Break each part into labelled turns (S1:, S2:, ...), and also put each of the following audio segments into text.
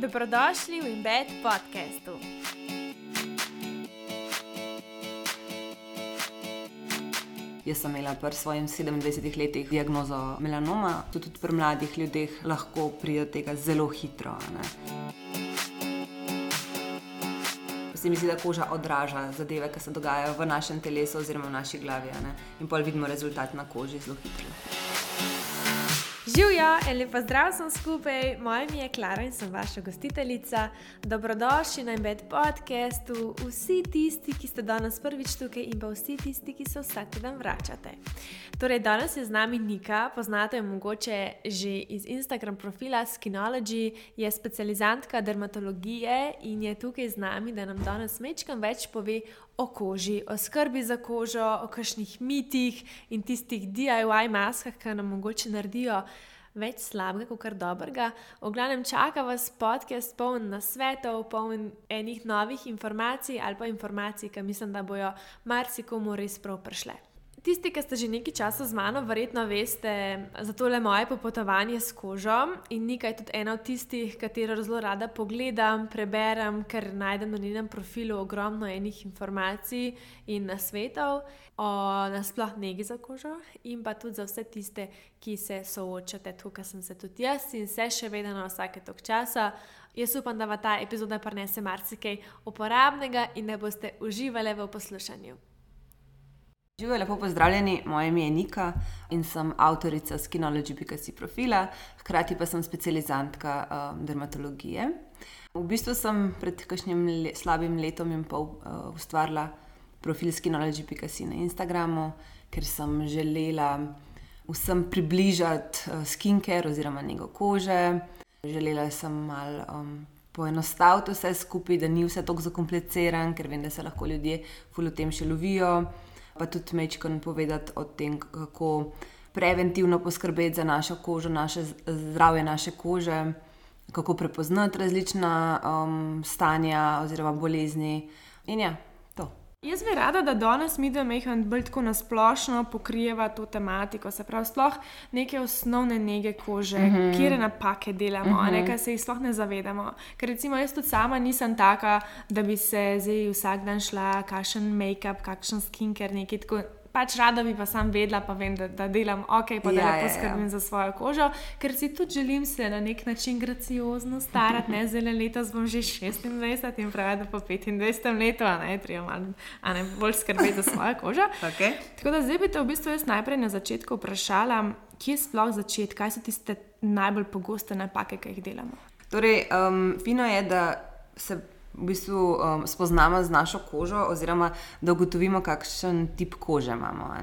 S1: Dobrodošli v Embed podkastu.
S2: Jaz sem imela pri svojih 27 letih diagnozo melanoma, tudi, tudi pri mladih ljudeh lahko pride do tega zelo hitro. Ne. Se mi zdi, da koža odraža zadeve, ki se dogajajo v našem telesu oziroma v naši glavi. In pol vidimo rezultat na koži zelo hitro.
S1: Živijo, lepo zdrav sem skupaj, moje ime je Klara in sem vaša gostiteljica. Dobrodošli na Embed podkastu, vsi tisti, ki ste danes prvič tukaj in pa vsi tisti, ki se vsak teden vračate. Torej, danes je z nami Nika, poznate jo mogoče že iz Instagram profila Skinology, je specializantka dermatologije in je tukaj z nami, da nam danes mečkam več pove o koži, o skrbi za kožo, o kakšnih mitih in tistih DIY maskah, ki nam mogoče naredijo več slabega, kot kar dobrega. V glavnem čaka vas podcast poln nasvetov, poln enih novih informacij ali pa informacij, ki mislim, da bojo marsikomu res prav prišle. Tisti, ki ste že nekaj časa z mano, verjetno veste za tole moje popotovanje s kožo in nekaj tudi ena od tistih, katero zelo rada pogledam, preberem, ker najdem na njenem profilu ogromno enih informacij in nasvetov o nasploh negi za kožo in pa tudi za vse tiste, ki se soočate, tukaj sem se tudi jaz in se še vedno na vsake tok časa. Jaz upam, da vam ta epizoda prinese marsikaj uporabnega in da boste uživali v poslušanju.
S2: Živijo, lepo pozdravljeni, moje ime je Nika in sem avtorica Skinology.com profila, hkrati pa sem specializantka um, dermatologije. V bistvu sem pred kakšnim le, slabim letom in pol uh, ustvarila profil Skinology.com na Instagramu, ker sem želela vsem približati uh, skincare oziroma njego kože. Želela sem malo um, poenostaviti vse skupaj, da ni vse tako zakompliciran, ker vem, da se lahko ljudje v tem še lovijo pa tudi mečkam povedati o tem, kako preventivno poskrbeti za našo kožo, naše zdravje naše kože, kako prepoznati različna um, stanja oziroma bolezni. In ja,
S1: Jaz bi rada, da danes mi dve mehani bolj tako nasplošno pokrijeva to tematiko, se pravi, sploh neke osnovne nege kože, mm -hmm. kje napake delamo, mm -hmm. nekaj se jih sploh ne zavedamo. Ker recimo jaz tudi sama nisem taka, da bi se zdaj vsak dan šla, kakšen make-up, kakšen skincare, nekaj tako pač rada bi pa sam vedela, pa vem, da, da delam ok, pa da ja, lepo ja, ja. skrbim ja. za svojo kožo, ker si tudi želim se na nek način graciozno starati, ne zelo letos bom že 26 in pravi, da po 25 letu, a ne, treba ne bolj skrbeti za svojo kožo.
S2: Okay.
S1: Tako da zdaj bi te v bistvu jaz najprej na začetku vprašala, kje sploh začeti, kaj so tiste najbolj pogoste napake, ki jih delamo.
S2: Torej, um, fino je, da se v bistvu um, spoznamo z našo kožo, oziroma da ugotovimo, kakšen tip kože imamo.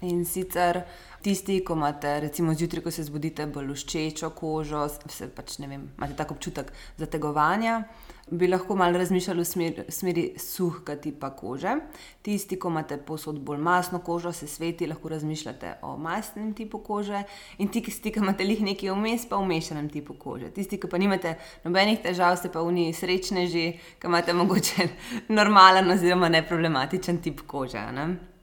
S2: In sicer tisti, ko imate, recimo, zjutraj, ko se zbudite, bolj luščečo kožo, se pač ne vem, imate tako občutek zategovanja bi lahko malo razmišljali v smeri, smeri suhega tipa kože. Tisti, ki imate posod bolj masno kožo, se sveti, lahko razmišljate o masnem tipu kože, in ti, ki imate lih nekaj vmes, pa v mešanem tipu kože. Tisti, ki pa nimate nobenih težav, ste pa v njih srečneži, ki imate mogoče normalen oziroma neproblematičen tip kože. Ne?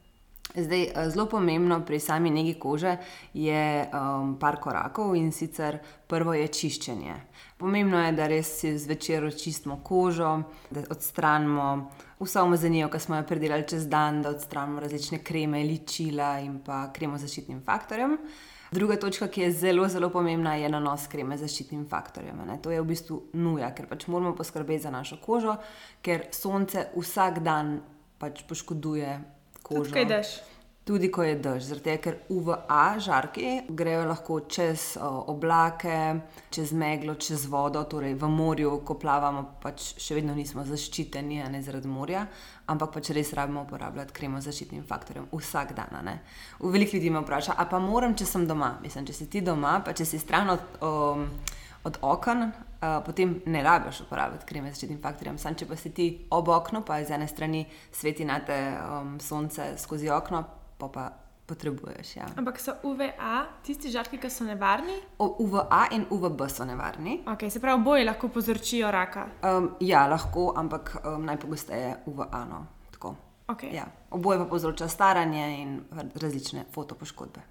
S2: Zdaj, eh, zelo pomembno pri sami negi kože je um, par korakov in sicer prvo je čiščenje. Pomembno je, da res zvečer očistimo kožo, da odstranimo vso umazanijo, ki smo jo predelali čez dan, da odstranimo različne kreme, ličila in pa kremo z zaščitnim faktorjem. Druga točka, ki je zelo, zelo pomembna, je nanos kreme z zaščitnim faktorjem. Ne? To je v bistvu nuja, ker pač moramo poskrbeti za našo kožo, ker sonce vsak dan pač poškoduje kožo.
S1: Kaj daš?
S2: Tudi ko je dež, zaradi tega, ker UVA žarki grejo lahko čez oblake, čez meglo, čez vodo, torej v morju, ko plavamo, pač še vedno nismo zaščiteni, ne zaradi morja, ampak pač res rabimo uporabljati kremo z zaščitnim faktorjem vsak dan. Ne? V veliko ljudi me vpraša, a pa moram, če sem doma. Mislim, če si ti doma, pa če si stran od, o, od okna, uh, potem ne rabiš uporabljati kreme z zaščitnim faktorjem. Sam, če pa si ti ob oknu, pa z ene strani sveti na te um, sonce skozi okno, pa pa potrebuješ. Ja.
S1: Ampak so UVA tisti žarki, ki so nevarni?
S2: O, UVA in UVB so nevarni.
S1: Okay, se pravi, oboje lahko povzročijo raka.
S2: Um, ja, lahko, ampak um, najpogosteje UVA. No.
S1: Okay.
S2: Ja. Oboje pa povzroča staranje in različne fotopoškodbe.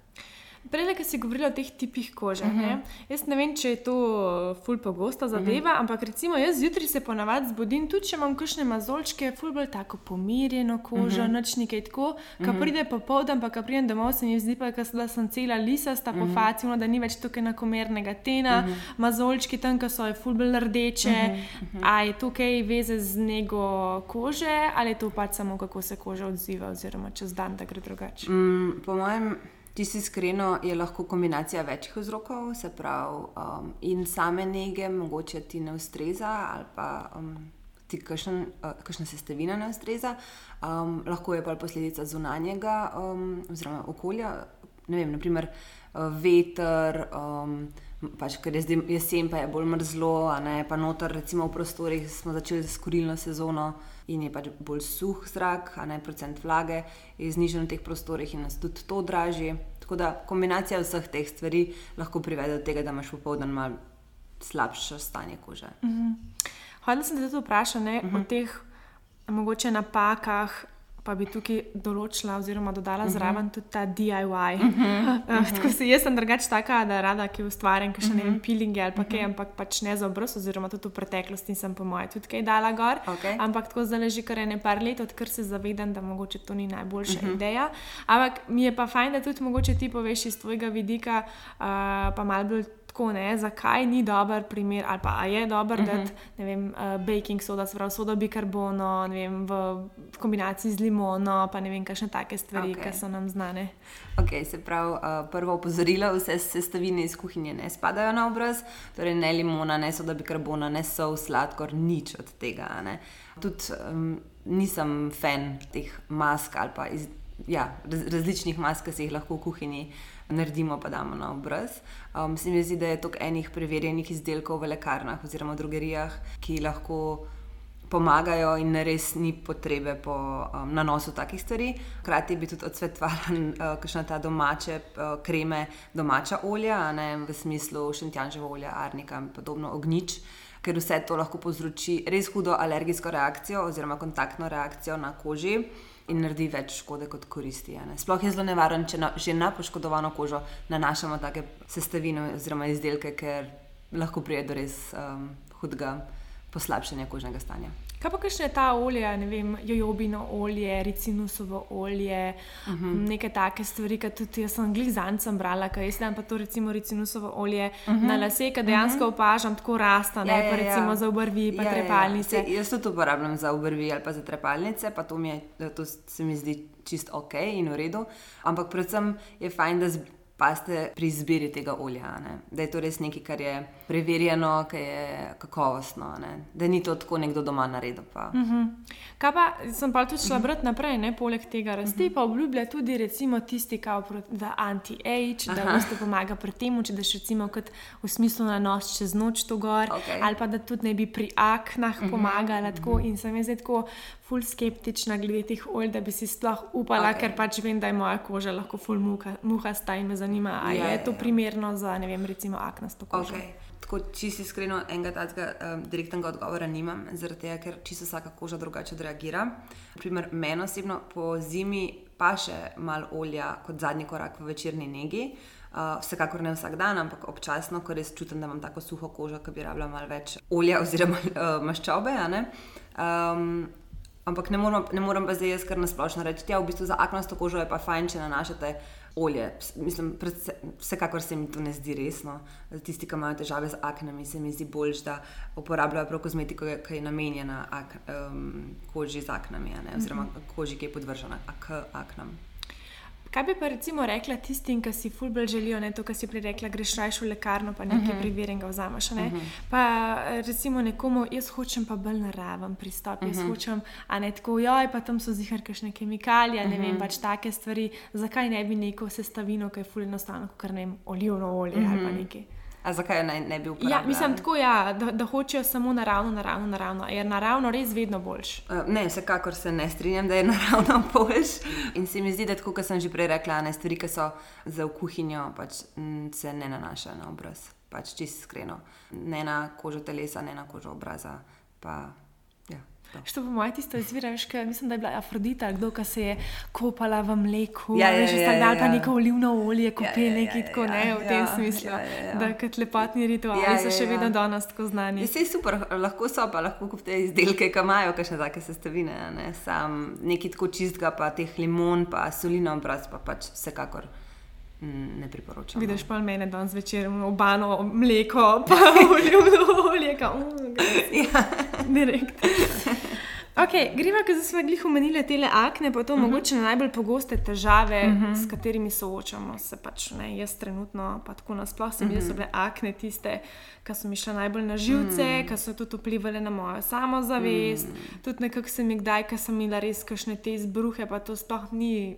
S1: Prej, ki si govorila o teh tipih kože. Uh -huh. Jaz ne vem, če je to ful pogosta zadeva, uh -huh. ampak recimo jaz zjutraj se ponavadi zbudim, tudi če imam kakšne mazolčke, ful bolj tako pomirjeno kožo, uh -huh. noč nekaj tako. Ko uh -huh. pride popoldan, pa ko pridem domov, se mi zdi, pa, da sem cela lisasta uh -huh. po faci, da ni več tukaj enakomernega tena, uh -huh. mazolčki tam, ki so ful bolj rdeče. Uh -huh. Uh -huh. A je tukaj veze z nego kože ali je to pač samo kako se koža odziva, oziroma čez dan, da gre drugače?
S2: Mm, po mojem. Čisto iskreno je lahko kombinacija večjih vzrokov, se pravi, um, in same nege, mogoče ti ne ustreza, ali pa um, ti kakšen, uh, kakšna sestavina ne ustreza. Um, lahko je pa posledica zunanjega um, oziroma okolja, ne vem, naprimer uh, veter. Um, Pač, ker je zdaj jesen, pa je bolj mrzlo, ne, pa noter, recimo v prostorih, smo začeli z kurilno sezono in je pač bolj suh zrak, a ne procent vlage, je znižen v teh prostorih in nas tudi to draži. Tako da kombinacija vseh teh stvari lahko privede do tega, da imaš popoldan malo slabše stanje kože. Uh
S1: mhm. -huh. Hodila sem te tudi vprašati uh -huh. o mhm. teh mogoče napakah, pa bi tukaj določila, oziroma dodala uh mhm. -huh. zraven tudi ta DIY. Uh -huh. uh, tako si jaz sem drugač taka, da rada, ki ustvarjam, ki še uh -huh. ne vem, mhm. peelinge ali pa kaj, uh -huh. ampak pač ne za obraz, oziroma tudi v preteklosti sem po mojem tudi kaj dala gor. Okay. Ampak tako zdaj leži kar ene par let, odkar se zavedam, da mogoče to ni najboljša uh -huh. ideja. Ampak mi je pa fajn, da tudi mogoče ti poveš iz tvojega vidika, uh, pa malo bolj tako ne, zakaj ni dober primer, ali pa je dober, uh -huh. da je uh, baking soda, sprav soda bikarbono, vem, v, kombinaciji z limono, pa ne vem, kakšne take stvari, okay. ki so nam znane.
S2: Okay, se pravi, uh, prvo opozorilo, vse sestavine iz kuhinje ne spadajo na obraz, torej ne limona, ne soda bikarbona, ne sol, sladkor, nič od tega. Tudi um, nisem fan teh mask ali pa iz, ja, raz, različnih mask, ki se jih lahko v kuhinji naredimo, pa damo na obraz. Um, se mi zdi, da je to enih preverjenih izdelkov v lekarnah oziroma drugerijah, ki lahko pomagajo in res ni potrebe po um, nanosu takih stvari. Hkrati bi tudi odsvetovala uh, kakšne ta domače uh, kreme, domača olja, ne v smislu šentjanževa olja, arnika in podobno ognič. Ker vse to lahko povzroči res hudo alergijsko reakcijo oziroma kontaktno reakcijo na koži in naredi več škode kot koristi. Sploh je zelo nevaren, če na, že na poškodovano kožo nanašamo take sestavine oziroma izdelke, ker lahko pride do res um, hudega poslabšanja kožnega stanja.
S1: Kaj pa še ta olja, ne vem, jojobino olje, ricinusovo olje, uh mhm. -huh. neke take stvari, ki tudi jaz sem glizancem brala, kaj jaz dan pa to recimo ricinusovo olje uh mhm. -huh. na lase, ki dejansko uh mhm. -huh. opažam tako rasta, ne ja, ja, pa ja. recimo ja. za obrvi, pa ja, trepalnice. Ja,
S2: ja. Jaz to uporabljam za obrvi ali pa za trepalnice, pa to, je, to se mi zdi čist ok in v redu. Ampak predvsem je fajn, da paste pri izbiri tega olja. Ne? Da je to res nekaj, kar je preverjeno, kar je kakovostno, ne? da ni to tako nekdo doma naredil. Pa. Uh
S1: mhm. -huh. Kaj pa sem pa tudi šla -huh. brati naprej, ne? poleg tega rasti, uh -huh. pa obljublja tudi recimo tisti, da anti-age, da vam to pomaga pri tem, če daš recimo v smislu na nos čez noč to gor, okay. ali pa da tudi ne bi pri aknah uh -huh. pomagala. Tako, uh -huh. In sem jaz tako ful skeptična glede teh olj, da bi si sploh upala, okay. ker pač vem, da je moja koža lahko ful muha, muhasta in me zanima, ali ja, je ja, to ja. primerno za, ne vem, recimo aknasto kožo. Okay.
S2: Tako čisto iskreno, enega takega um, direktnega odgovora nimam, zaradi tega, ker čisto vsaka koža drugače reagira. Primer, meni osebno po zimi pa še malo olja kot zadnji korak v večerni negi. Uh, vsekakor ne vsak dan, ampak občasno, ko res čutim, da imam tako suho kožo, da bi rabila malo več olja oziroma uh, maščobe. Um, Ampak ne morem, ne morem pa zdaj jaz kar nasplošno reči, da ja, v bistvu za aknasto kožo je pa fajn, če nanašate olje. Mislim, predse, vsekakor se mi to ne zdi resno. Tisti, ki imajo težave z aknami, se mi zdi bolj, da uporabljajo prav kozmetiko, ki je namenjena ak, um, koži z aknami, oziroma mhm. koži, ki je podvržena ak, aknam.
S1: Kaj bi pa recimo rekla tistim, ki si fulbelj želijo, ne to, kar si prej rekla, greš raje v lekarno, pa nekaj uh mhm. -huh. preverjenega vzameš. Ne? Uh mhm. -huh. Pa recimo nekomu, jaz hočem pa bolj naraven pristop, jaz uh mhm. -huh. hočem, a ne tako, joj, pa tam so zihar kakšne kemikalije, ne uh -huh. vem, pač take stvari, zakaj ne bi neko sestavino, ki je fulbelj enostavno, kot ne vem, olivno olje uh -huh. ali pa nekaj.
S2: A zakaj naj ne bi uporabljali?
S1: Ja, mislim, tako, ja, da, da hočejo samo naravno, naravno, naravno. Je naravno res vedno boljš?
S2: Uh, ne, vsekakor se ne strinjam, da je naravno boljš. In se mi zdi, da tako, kot sem že prej rekla, ne stvari, ki so za v kuhinjo, pač, se ne nanašajo na obraz. Pač čisto iskreno. Ne na kožo telesa, ne na kožo obraza. Pa.
S1: Što po mojem tisto izvira, veš, kaj, mislim, da je bila Afrodita, kdo ka se je kopala v mleku,
S2: Ja, ja,
S1: veš,
S2: ja,
S1: ja, ja,
S2: ja.
S1: pa neko olivno olje, kopelnik
S2: ja, ja,
S1: tako
S2: ja,
S1: ne, v tem
S2: ja,
S1: smislu,
S2: ja, ja, ja.
S1: da kot lepotni rituali
S2: Ja,
S1: so
S2: ja,
S1: še
S2: ja.
S1: vedno danes tako znani.
S2: Je vse super, lahko so pa lahko kupite izdelke, ki imajo kakšne take sestavine, ne sam nekaj tako čistega, pa teh limon, pa solino, brez pa pač vsekakor mm, ne priporočam. no.
S1: Vidiš pa mene danes večer, obano mleko, pa olivno olje, ka, um,
S2: Ja.
S1: direkt. Okay, gremo, ker smo jih omenili, te akne, pa to uh -huh. mogoče najbolj pogoste težave, uh -huh. s katerimi soočamo se. Pač, ne, jaz trenutno, pa tako nasplošno, se mi zdi, da so bile akne tiste, ki so mi šle najbolj na živce, uh -huh. ki so tudi vplivali na mojo samozavest. Uh -huh. Tudi nekako se mi kdaj, ko sem imela res kakšne te izbruhe, pa to sploh ni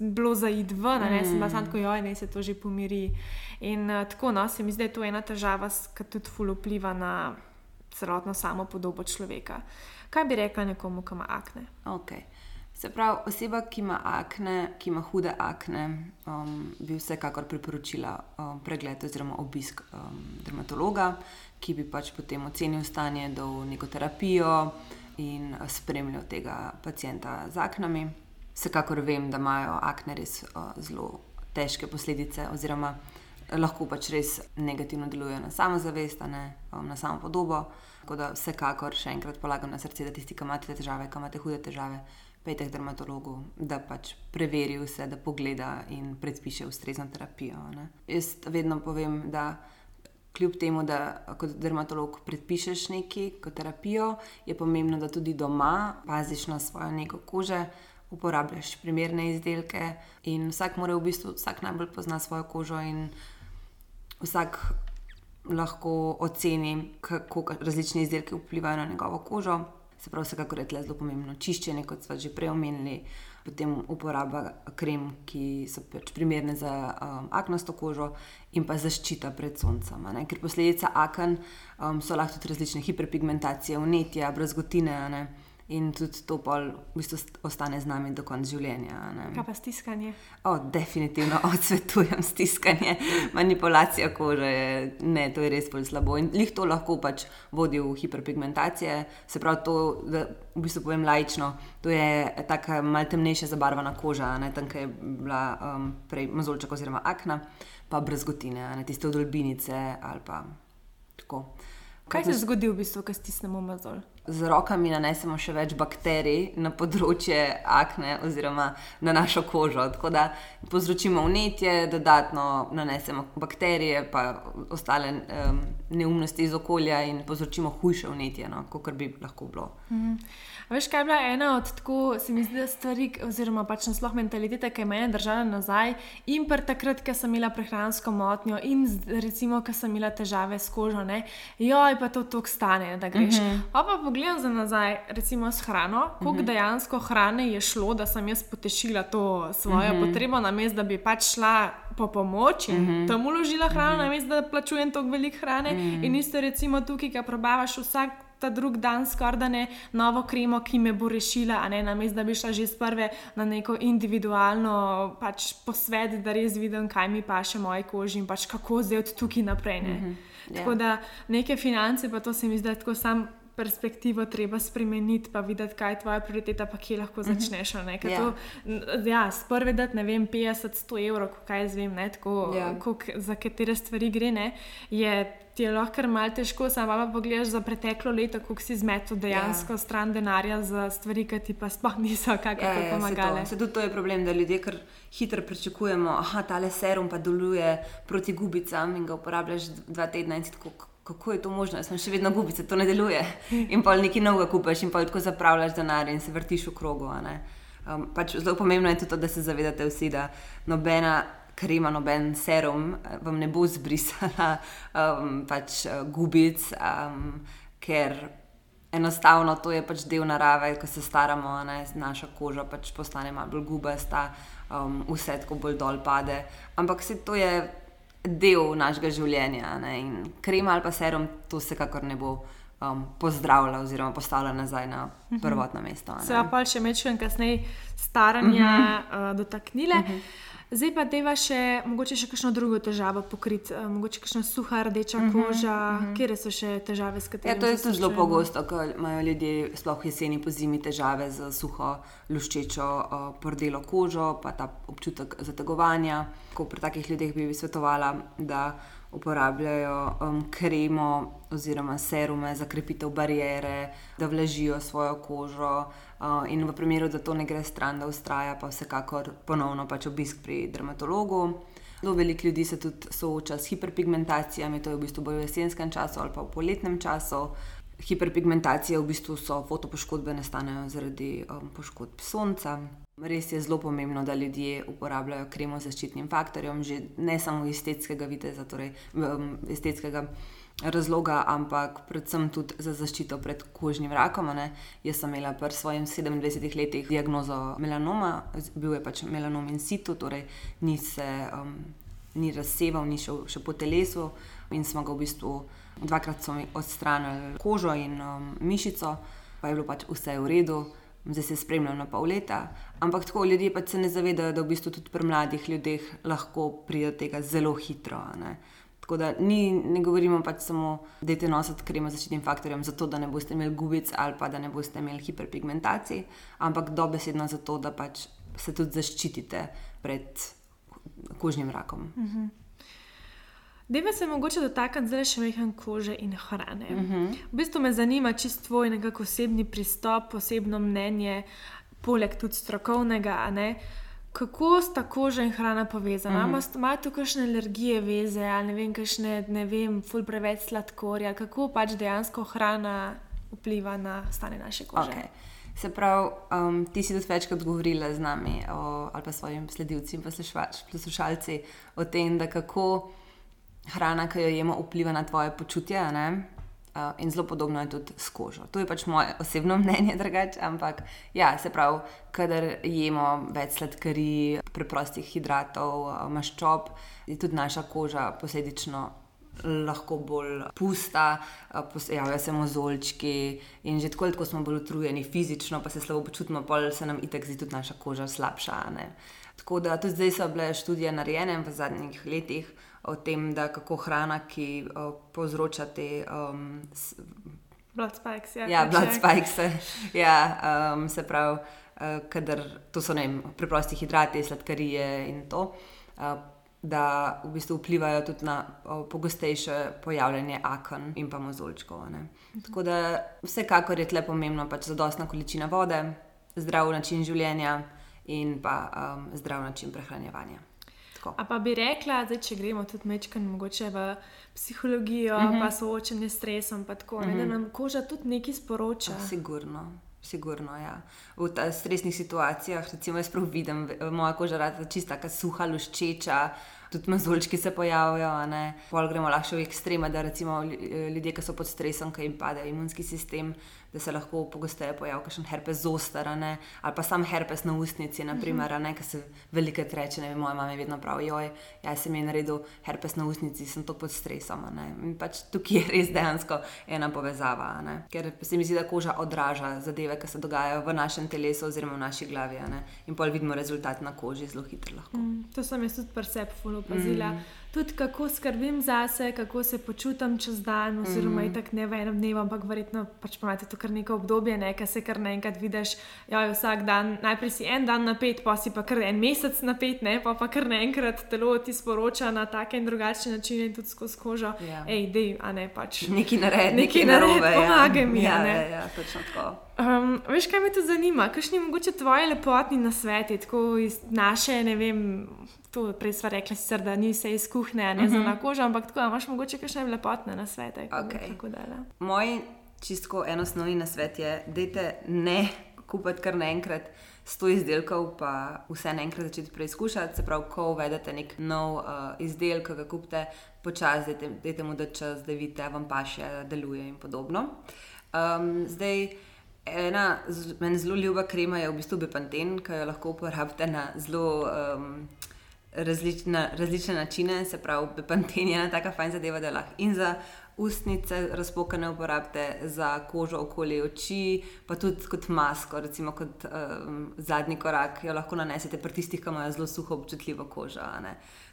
S1: bilo za id ven, ne, sem bila samo tako, joj, naj se to že pomiri. In uh, tako, no, se mi zdi, da je to ena težava, ki tudi ful vpliva na celotno samo podobo človeka. Kaj bi rekla nekomu, ki ima akne?
S2: Okay. Se pravi, oseba, ki ima akne, ki ima hude akne, um, bi vsekakor priporočila um, pregled oziroma obisk um, dermatologa, ki bi pač potem ocenil stanje, dal neko terapijo in uh, spremljal tega pacijenta z aknami. Vsekakor vem, da imajo akne res uh, zelo težke posledice, oziroma lahko pač res negativno delujejo na samozavest, ne, um, na samo podobo. Tako da vsekakor še enkrat polagam na srce, da tisti, ki imate težave, ki imate hude težave, pejte k dermatologu, da pač preveri vse, da pogleda in predpiše ustrezno terapijo. Ne. Jaz vedno povem, da kljub temu, da kot dermatolog predpišeš nekaj kot terapijo, je pomembno, da tudi doma paziš na svojo neko kože. Uporabljaš primerne izdelke, in vsak mora v bistvu, vsak najbolj pozna svojo kožo, in vsak lahko oceni, kako ka- različni izdelki vplivajo na njegovo kožo. Se pravi, vsekakor je tle zelo pomembno čiščenje, kot smo že prej omenili, potem uporaba krem, ki so pač primerne za um, aknasto kožo, in pa zaščita pred soncem. ne. Ker posledica aken um, so lahko tudi različne hiperpigmentacije, vnetja, brazgotine. ne. In tudi to pol v bistvu st- ostane z nami do konca življenja. ne.
S1: Kaj pa stiskanje?
S2: O, definitivno odsvetujem stiskanje, manipulacija kože. Je, ne, to je res bolj slabo. In lih to lahko pač vodi v hiperpigmentacije. Se pravi, to, da v bistvu povem lajično, to je tako malce temnejša zabarvana koža, ne tam, kjer je bila um, prej mozolček oziroma akna, pa brezgotine, ne tiste odolbinice ali pa tako.
S1: Kaj se zgodi v bistvu, ko stisnemo mazol?
S2: Z rokami nanesemo še več bakterij na področje akne oziroma na našo kožo. Tako da povzročimo vnetje, dodatno nanesemo bakterije, pa ostale um, neumnosti iz okolja in povzročimo hujše vnetje, no, kot bi lahko bilo.
S1: A veš, kaj je bila ena od tako, se mi zdi, stvari, oziroma pač nasploh mentalitete, ki je mene držala nazaj, in pa takrat, ko sem imela prehransko motnjo, in recimo, ko sem imela težave s kožo, ne, joj, pa to tok stane, da greš. -huh. Pa pa pogledam za nazaj, recimo s hrano, koliko uh -huh. dejansko hrane je šlo, da sem jaz potešila to svojo uh -huh. potrebo, namesto da bi pač šla po pomoč in uh -huh. tam uložila hrano, uh -huh. namesto da plačujem toliko veliko hrane. Uh -huh. In isto recimo tukaj, ki probavaš vsak ta drug dan skoraj da ne novo kremo, ki me bo rešila, a ne namesto, da bi šla že z prve na neko individualno pač posvet, da res vidim, kaj mi paše moji koži in pač kako zdaj od tukaj naprej. Ne. Mm -hmm.
S2: ja.
S1: Tako da neke finance, pa to se mi zdi, da je tako sam. Perspektivo treba spremeniti, pa videti, kaj je tvoja prioriteta, pa kje lahko začneš. a ne. Ker
S2: Ja.
S1: to, ja, sprve dati, ne vem, 50-100 evrov, kaj jaz vem, ne, tako,
S2: Ja.
S1: koliko, za katere stvari gre, ne, je ti je lahko malo težko, samo pa pogledaš za preteklo leto, koliko si zmetel dejansko ja. stran denarja za stvari, ki ti pa sploh niso kakor
S2: Ja,
S1: ja,
S2: se,
S1: pomagale.
S2: to, se tudi to je problem, da ljudje kar hitro pričakujemo, da tale serum pa deluje proti gubicam in ga uporabljaš dva tedna in si tako. Kako je to možno? Jaz sem še vedno gubice, to ne deluje. In pa nekaj novega kupiš, in pa tako zapravljaš denar in se vrtiš v krogu. Um, pač zelo pomembno je tudi to, da se zavedate vsi, da nobena krema, noben serum eh, vam ne bo zbrisala um, pač, eh, gubic, um, ker enostavno to je pač del narave, ko se staramo, ne, naša koža pač postane malo bolj gubasta, um, vse tako bolj dol pade. Ampak se to je del našega življenja ne, in krema ali pa serum to vsekakor ne bo um, pozdravila oziroma postavila nazaj na prvotno mesto.
S1: Se pa pa še mečem kasneje staranja uh -huh. uh, dotaknile. Uh -huh. Zdaj pa deva še, mogoče še kakšno drugo težavo pokriti, uh, mogoče kakšna suha rdeča uh -huh, koža, uh -huh. kje so še težave, s katerimi
S2: ja, to je tudi zelo pogosto, ker imajo ljudje, sploh jeseni, po zimi, težave z suho, luščečo, uh, pordelo kožo, pa ta občutek zategovanja. Ko pri takih ljudeh bi svetovala, da uporabljajo um, kremo oziroma serume za krepitev barijere, da vlažijo svojo kožo. Uh, in v primeru, da to ne gre stran, da ustraja, pa vsekakor ponovno pač obisk pri dermatologu. Zelo veliko ljudi se tudi sooča s hiperpigmentacijami, to je v bistvu bolj v jesenskem času ali pa v poletnem času. Hiperpigmentacije v bistvu so fotopoškodbe, nastanejo zaradi um, poškodb sonca. Res je zelo pomembno, da ljudje uporabljajo kremo z zaščitnim faktorjem, že ne samo iz estetskega videza, torej um, estetskega razloga, ampak predvsem tudi za zaščito pred kožnim rakom. Ne. Jaz sem imela pri svojih 27 letih diagnozo melanoma, bil je pač melanom in situ, torej ni se um, ni razseval, ni šel še po telesu in smo ga v bistvu dvakrat odstranili kožo in um, mišico, pa je bilo pač vse v redu zdaj se spremljam na pol leta. Ampak tako ljudje pa se ne zavedajo, da v bistvu tudi pri mladih ljudeh lahko pride do tega zelo hitro. Ne? Tako da ni, ne govorimo pač samo, da je te nositi kremo z zaščitnim faktorjem, zato da ne boste imeli gubic ali pa da ne boste imeli hiperpigmentacij, ampak dobesedno zato, da pač se tudi zaščitite pred kožnim rakom. Uh
S1: mhm. -huh. Deva se mogoče dotakniti zdaj še nekaj kože in hrane. Uh mhm. -huh. V bistvu me zanima čisto tvoj nekako osebni pristop, osebno mnenje, poleg tudi strokovnega. Kako sta koža in hrana povezana? Uh -huh. Imajo tu kakšne alergije, veze ali ne vem, kakšne, ne vem, ful preveč sladkorja, kako pač dejansko hrana vpliva na stanje naše kože? Okay.
S2: Se pravi, um, ti si tudi večkrat govorila z nami o, ali pa s svojimi sledilci in poslušalci o tem, da kako hrana, ki jo jemo, vpliva na tvoje počutje. Uh, in zelo podobno je tudi s kožo. To je pač moje osebno mnenje, drugače. Ampak, ja, se pravi, kadar jemo več sladkarij, preprostih hidratov, uh, maščob, je tudi naša koža posledično lahko bolj pusta, uh, pojavljajo se mozolčki in že tako, tako smo bolj utrujeni fizično, pa se slabo počutimo, pa se nam itek zdi tudi naša koža slabša. Ne? Tako da tudi zdaj so bile študije narejene v zadnjih letih o tem, da kako hrana, ki o, povzroča te. Um,
S1: blood spikes. Ja,
S2: ja blood spikes. Ja, um, se pravi, uh, kadar to so ne, preprosti hidrati, sladkarije in to. Uh, Da v bistvu vplivajo tudi na pogostejše pojavljanje aken in pa mozolčkov. Mhm. Tako da vsekakor je tle pomembno pač zadostna količina vode, zdrav način življenja in pa um, zdrav način prehranjevanja.
S1: A pa bi rekla, da če gremo tudi mečkaj mogoče v psihologijo, uh mhm. -huh. pa soočanje s stresom, pa tako, uh -huh. ne, da mhm. nam koža tudi nekaj sporoča.
S2: Sigurno. Sigurno, ja. V stresnih situacijah, recimo, jaz prav vidim, moja koža je čista, suha, luščeča, tudi mazolčki se pojavljajo. Pol gremo lahko v ekstreme, da recimo ljudje, ki so pod stresom, ki jim pade imunski sistem, da se lahko pogosteje pojavi kakšen herpes zostara, ali pa sam herpes na ustnici, naprimer, uh -huh. ki se velike reče. Ne vem, moja mama je vedno pravi, joj, jaz sem jim naredil herpes na ustnici, sem to pod stresom. In pač tukaj je res dejansko ena povezava, ker se mi zdi, da koža odraža zadeve, ki se dogajajo v našem telesu oziroma v naši glavi. In pol vidimo rezultat na koži zelo hitro. Mm,
S1: to sem jaz tudi presep, fulno opazila. Mm tudi kako skrbim zase, kako se počutim čez dan, oziroma mm. tako ne v enem dnevu, ampak verjetno pač imate to kar neko obdobje, nekaj se kar naenkrat vidiš. Ja, vsak dan, najprej si en dan napet, pa si pa kar en mesec napet, ne? pa pa kar naenkrat telo ti sporoča na take in drugačne načine, tudi skozi kožo. Ja. Ej, dej, a ne pač.
S2: Neki naredi, neki naredi,
S1: pomagaj mi.
S2: Ja, ja, ja, točno tako.
S1: Um, veš, kaj me to zanima? Kakšni mogoče tvoji lepotni nasveti, tako iz naše, ne vem, to prej smo rekli, sicer, da ni vse iz kuhne, ne uh -huh. za na kožo, ampak tako imaš mogoče še lepotne na svete.
S2: Okay. Moj čistko enosnovni nasvet je, da ne kupite kar naenkrat. Sto izdelkov, pa vse naenkrat začeti preizkušati. Se pravi, ko uvedete nek nov uh, izdelek, ki ga kupite, počasi, dajte mu da čas, da vidite, vam pa še deluje in podobno. Um, zdaj, ena meni zelo ljuba krema je v bistvu Bepanten, ki jo lahko uporabite na zelo. Um, različne, različne načine, se pravi, bepanten je ena taka fajn zadeva, da lahko in za ustnice razpokane uporabite, za kožo okoli oči, pa tudi kot masko, recimo kot um, zadnji korak, jo lahko nanesete pri tistih, ki imajo zelo suho občutljivo kožo.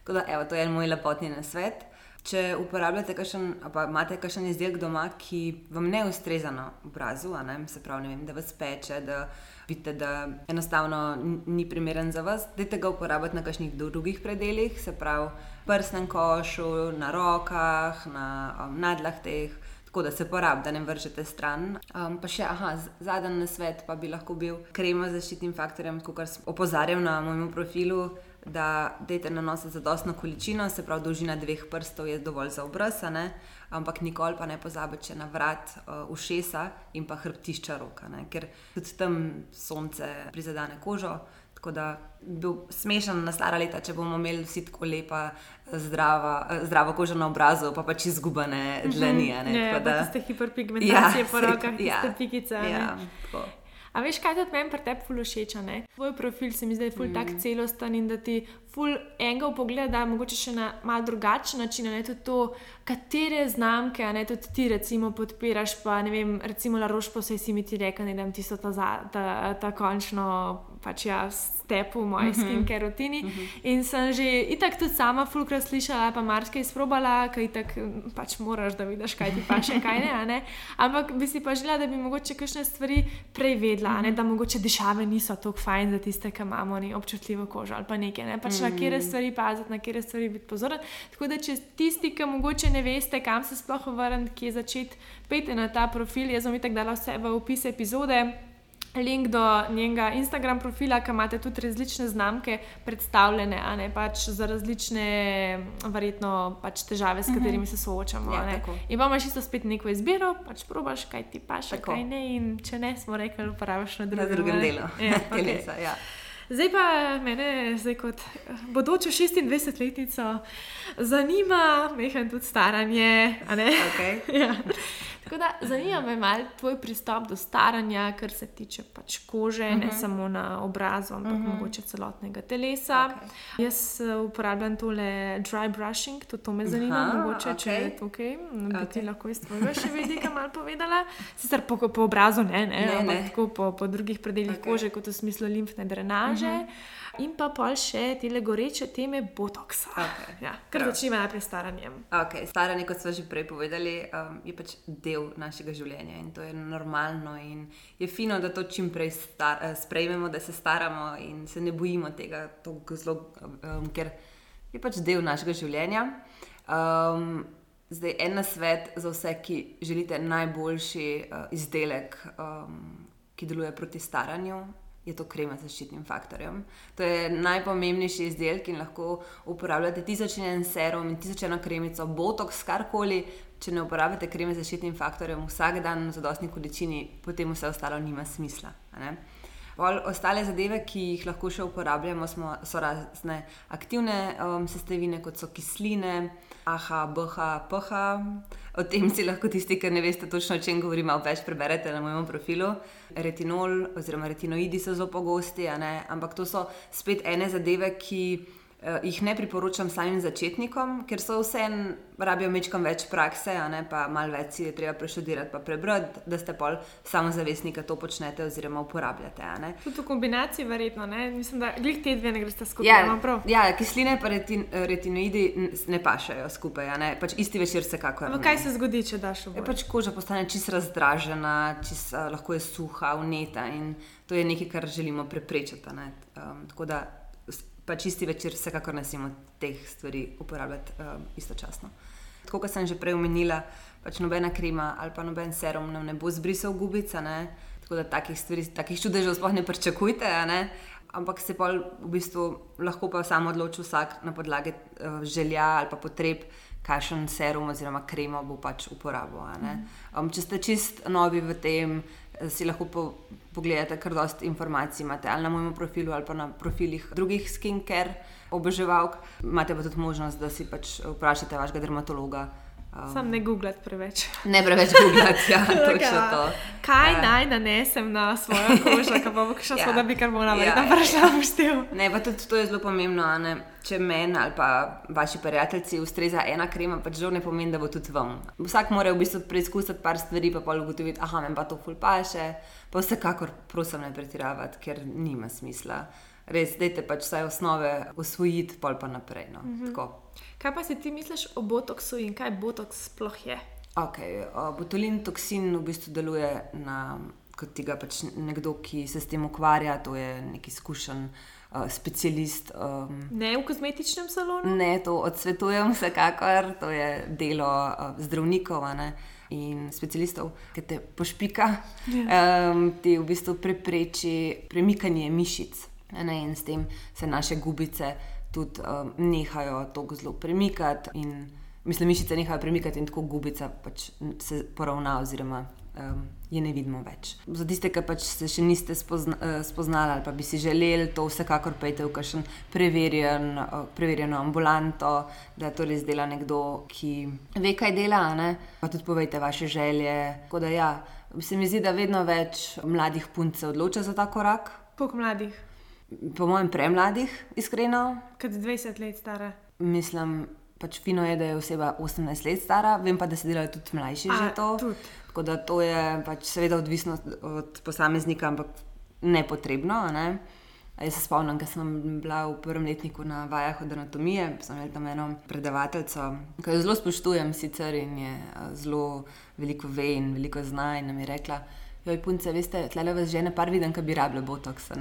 S2: Tako da, evo, to je moj lepotni nasvet. Če uporabljate kakšen, pa imate kakšen izdelek doma, ki vam ne ustreza na obrazu, se pravi, vem, da vas peče, da vidite, da enostavno ni primeren za vas, dajte ga uporabljati na kakšnih drugih predeljih, se pravi, prsnem košu, na rokah, na um, nadlahteh. Tako da se porabi, da ne vržete stran. Um, pa še, aha, zadnji svet pa bi lahko bil krema z zaščitnim faktorjem, kot sem opozarjal na mojem profilu da dajte na nos za dostno količino, se pravi, dolžina dveh prstov je dovolj za obrsane, ampak nikoli pa ne pozabite na vrat, uh, ušesa in pa hrbtišča roka, ne? ker tudi tam sonce prizadene kožo. Tako da bi bil smešen na stara leta, če bomo imeli vsi tako lepa, zdrava, zdravo kožo na obrazu, pa pač izgubene dlani.
S1: Ne, ne, da ste hiperpigmentacije ja, po rokah, ja, ste pikice.
S2: Ja,
S1: A veš, kaj ti meni pri tebi fulušeč? Tvoj profil se mi zdi ful mm. tak celosten in da ti ful enega pogleda, mogoče še na mal drugačen način, ne tudi to, katere znamke, ne tudi ti recimo podpiraš, pa ne vem, recimo La Roche posej si mi ti rekel, ne vem, tisto ta, ta, ta končno pač ja, step v moji mm -hmm. skincare rutini. Mm -hmm. In sem že itak tudi sama fulkrat slišala, pa marsikaj izprobala, kaj itak pač moraš, da vidiš, kaj ti pa še kaj ne, ne. Ampak bi si pa želela, da bi mogoče kakšne stvari prej vedela, mm -hmm. ne, da mogoče dišave niso tako fajn za tiste, ki imamo ne, občutljivo kožo ali pa nekaj, ne. Pač mm -hmm. Na kere stvari paziti, na kere stvari biti pozoren. Tako da če tisti, ki mogoče ne veste, kam se sploh vrniti, kje začeti, pejte na ta profil, jaz bom itak dala vse v opis epizode link do njenega Instagram profila, ki imate tudi različne znamke predstavljene, a ne pač za različne, verjetno, pač težave, s mhm. katerimi se soočamo. Ja, in pa imaš isto spet neko izbiro, pač probaš, kaj ti paš, kaj ne. In če ne, smo rekli, uporabiš na drugem,
S2: na drugem delu. Ja, okay. Telesa, ja.
S1: Zdaj pa mene, zdaj kot bodočo 26-letnico, zanima, mehen tudi staranje.
S2: Okay.
S1: ja. Tako da zanima me malo tvoj pristop do staranja, kar se tiče pač kože, uh -huh. ne mhm. samo na obrazu, ampak uh mhm. -huh. mogoče celotnega telesa. Okay. Jaz eh, uporabljam tole dry brushing, tudi to me zanima, Aha, mogoče okay. če je to ok. Bi okay. ti lahko iz tvojega še vidika malo povedala. Sicer po, po obrazu ne, ne, ne ampak ne. tako po, po drugih predeljih okay. kože, kot v smislu limfne drenaže. Uh mhm. -huh in pa pol še te goreče teme botoksa. Okay. Ja, kar začnemo najprej s staranjem.
S2: Okay. Staranje, kot smo že prej povedali, um, je pač del našega življenja in to je normalno. In je fino, da to čim prej uh, sprejmemo, da se staramo in se ne bojimo tega, zelo, um, ker je pač del našega življenja. Um, zdaj, en svet za vse, ki želite najboljši uh, izdelek, um, ki deluje proti staranju, je to krema z zaščitnim faktorjem. To je najpomembnejši izdelek in lahko uporabljate tisoč en serum tisoč eno kremico, botox, karkoli. Če ne uporabite kreme z zaščitnim faktorjem vsak dan v zadostni količini, potem vse ostalo nima smisla. Pol ostale zadeve, ki jih lahko še uporabljamo, smo, so razne aktivne um, sestavine, kot so kisline, AHA, BHA, PHA. O tem si lahko tisti, ki ne veste točno, o čem govorim, malo več preberete na mojem profilu. Retinol oziroma retinoidi so zelo pogosti, ampak to so spet ene zadeve, ki. Uh, jih ne priporočam samim začetnikom, ker so vseeno rabijo mečkam več prakse, ne, pa malo več si je treba preštudirati, pa prebrati, da ste pol samozavestni, da to počnete oziroma uporabljate.
S1: Tudi v kombinaciji, verjetno, ne? mislim, da glih te dve ne greste skupaj. Ja,
S2: ja, kisline pa retin, retinoidi ne pašajo skupaj, ne? pač isti večer se kako.
S1: Ampak kaj se zgodi, če daš v
S2: vodo? Pač koža postane čist razdražena, čist, uh, lahko je suha, uneta in to je nekaj, kar želimo preprečiti. Um, pa čisti večer, vsekakor ne smemo teh stvari uporabljati um, istočasno. Tako kot sem že prej omenila, pač nobena krema ali pa noben serum nam ne bo zbrisal gubica, ne? tako da takih stvari, takih čudežev sploh ne pričakujte. Ne? Ampak se pa v bistvu lahko pa samo odloči vsak na podlagi uh, želja ali pa potreb, kakšen serum oziroma kremo bo pač uporabil. Um, če ste čist novi v tem, si lahko po, pogledate, kar dosta informacij imate ali na mojem profilu ali pa na profilih drugih skincare oboževalk. Imate pa tudi možnost, da si pač vprašate vašega dermatologa,
S1: Um, Sam ne googlati preveč.
S2: Ne preveč googlati, ja, točno to.
S1: Kaj uh, naj nanesem na svojo kožo, kako bo šlo, ja. da bi kar morala biti tam vprašala v stil?
S2: Ne, pa tudi to je zelo pomembno. Ne? Če meni ali pa vaši prijatelji ustreza ena krema, pač žal ne pomeni, da bo tudi vam. Vsak mora v bistvu preizkusiti par stvari, pa pa ugotoviti, aha, meni pa to ful paše. Pa vsekakor prosim ne pretiravati, ker nima smisla. Res, dajte pač vse osnove osvojiti, pol pa naprej. No. Mm -hmm.
S1: Kaj pa si ti misliš o botoksu in kaj botoks sploh je?
S2: Okay, botulin toksin v bistvu deluje na, kot tega pač nekdo, ki se s tem ukvarja, to je neki izkušen uh, specialist. Um,
S1: ne v kozmetičnem salonu?
S2: Ne, to odsvetujem vsekakor, to je delo uh, zdravnikov. In specialistov, ki te pošpika, ja. um, ti v bistvu prepreči premikanje mišic, ne, in s tem se naše gubice tudi um, nehajo tako zelo premikati. In, mislim, mišice nehajo premikati in tako gubica pač se poravna, oziroma um, je ne vidimo več. Za tiste, ki pač se še niste spozna, uh, spoznali ali pa bi si želeli, to vsekakor pejte v kakšen preverjen, uh, preverjeno ambulanto, da to res dela nekdo, ki ve, kaj dela. Ne? Pa tudi povejte vaše želje. Da, ja, se mi zdi, da vedno več mladih punc se odloča za ta korak.
S1: Koliko mladih?
S2: Po mojem, premladih, iskreno.
S1: Kot 20 let stara.
S2: Mislim, pač fino je, da je oseba 18 let stara, vem pa, da se delajo tudi mlajši A, že to. Tudi. Tako da to je pač seveda odvisno od posameznika, ampak nepotrebno. Ne? Jaz se spomnim, da sem bila v prvem letniku na vajah od anatomije, sem imela tam eno predavateljico, ki jo zelo spoštujem sicer in je zelo veliko ve in veliko zna in nam je rekla, joj punce, veste, tle le vas žene par viden, ki bi rabile botoks.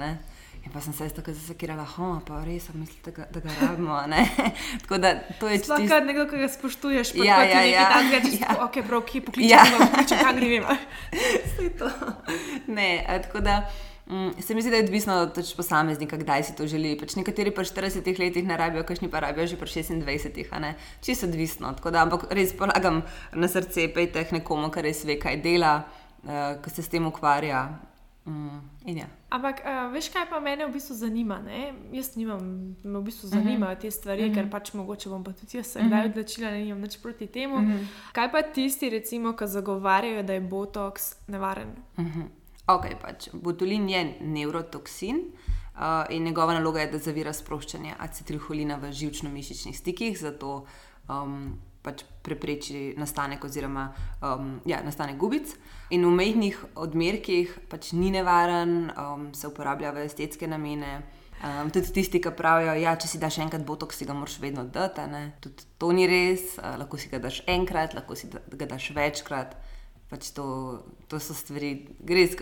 S2: In pa sem se tako zasekirala, oh, pa res, mislite, da, da ga rabimo. tako da to je
S1: čisto. Sploh nekdo, ki ga spoštuješ, pa ja, ja, ja, tam ga čisto, ja. ok, prav, ki pokliče, ja. pokliče, kam gremo.
S2: Vse to. Ne, tako da. Mm, se mi zdi, da je odvisno od pač posameznika, kdaj si to želi. Pač nekateri pa 40 letih ne rabijo, kakšni pa rabijo že pri 26. Čisto odvisno. Da, ampak res polagam na srce, pejte nekomu, kar res ve, kaj dela, uh, ki se s tem ukvarja. Mm, ja.
S1: Ampak, uh, veš, kaj pa mene v bistvu zanima? Ne? Jaz nimam, me v bistvu zanimajo uh -huh. te stvari, uh -huh. ker mhm. pač mogoče bom pa tudi jaz se uh -huh. kdaj odločila, da nimam nič proti temu. Uh mhm. -huh. Kaj pa tisti, recimo, ki zagovarjajo, da je botoks nevaren? Uh
S2: mhm. -huh. Ok, pač botulin je neurotoksin. Uh, in njegova naloga je, da zavira sproščanje acetilholina v žilčno-mišičnih stikih, zato um, pač prepreči nastanek, oziroma um, ja, nastanek gubic. In v mehkih odmerkih pač ni nevaren, um, se uporablja v estetske namene. Um, tudi tisti, ki pravijo, da ja, če si daš enkrat botok, si ga moraš vedno dati. Tudi to ni res, uh, lahko si ga daš enkrat, lahko si ga daš večkrat pač to, to so stvari, res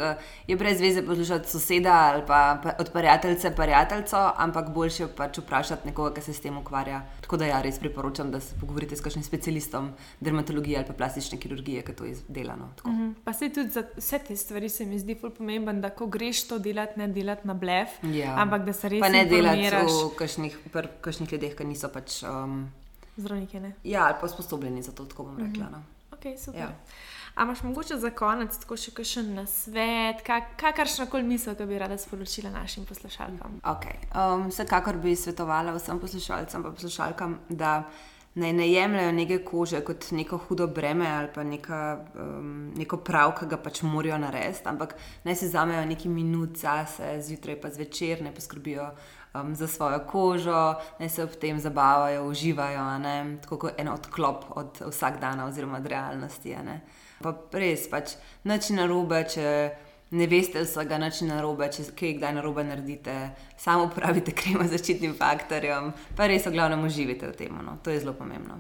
S2: je brez veze poslušati soseda ali pa od prijateljice, prijateljico, ampak boljše pač vprašati nekoga, ki se s tem ukvarja. Tako da ja, res priporočam, da se pogovorite s kakšnim specialistom dermatologije ali pa plastične kirurgije, ki to izdela. No,
S1: mm -hmm. Pa se tudi za vse te stvari se mi zdi pomemben, da ko greš to delati, ne delati na blef, ja. ampak da se res
S2: pa ne delati v kakšnih, kakšnih ljudeh, ki niso pač. Um,
S1: Zdravniki. Ne?
S2: Ja, ali pa sposobljeni za to, tako bom rekla. Mm -hmm. no.
S1: okay, super. Ja. A imaš mogoče za konec tako še kakšen nasvet, kakršno koli misel, ki bi rada sporočila našim poslušalkam?
S2: Okay. Um, vsekakor bi svetovala vsem poslušalcem in poslušalkam, da naj ne jemljajo neke kože kot neko hudo breme ali pa neka, um, neko prav, ki ga pač morajo narediti, ampak naj si vzamejo nekaj minut zase, zjutraj pa zvečer, ne poskrbijo. Um, za svojo kožo, naj se ob tem zabavajo, uživajo, tako kot en odklop od vsakdana, oziroma od realnosti. Pa res, pač nič na robe, če ne veste vsega, nič na robe, če kaj kdaj na robe naredite, samo uporabite kremo z začetnim faktorjem, pa res v glavnem uživite v tem. No. To je zelo pomembno.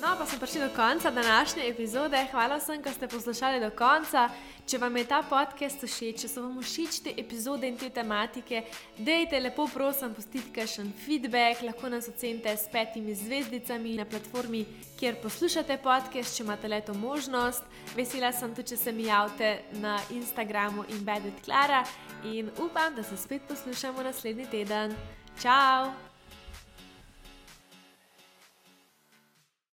S1: No, pa smo prišli do konca današnje epizode. Hvala vsem, ki ste poslušali do konca. Če vam je ta podcast všeč, če so vam všeč te epizode in te tematike, dejte lepo, prosim, pustite kakšen feedback, lahko nas ocenite s petimi zvezdicami na platformi, kjer poslušate podcast, če imate le to možnost. Vesela sem tudi, če se mi javite na Instagramu in Bedit Klara in upam, da se spet poslušamo naslednji teden. Ciao!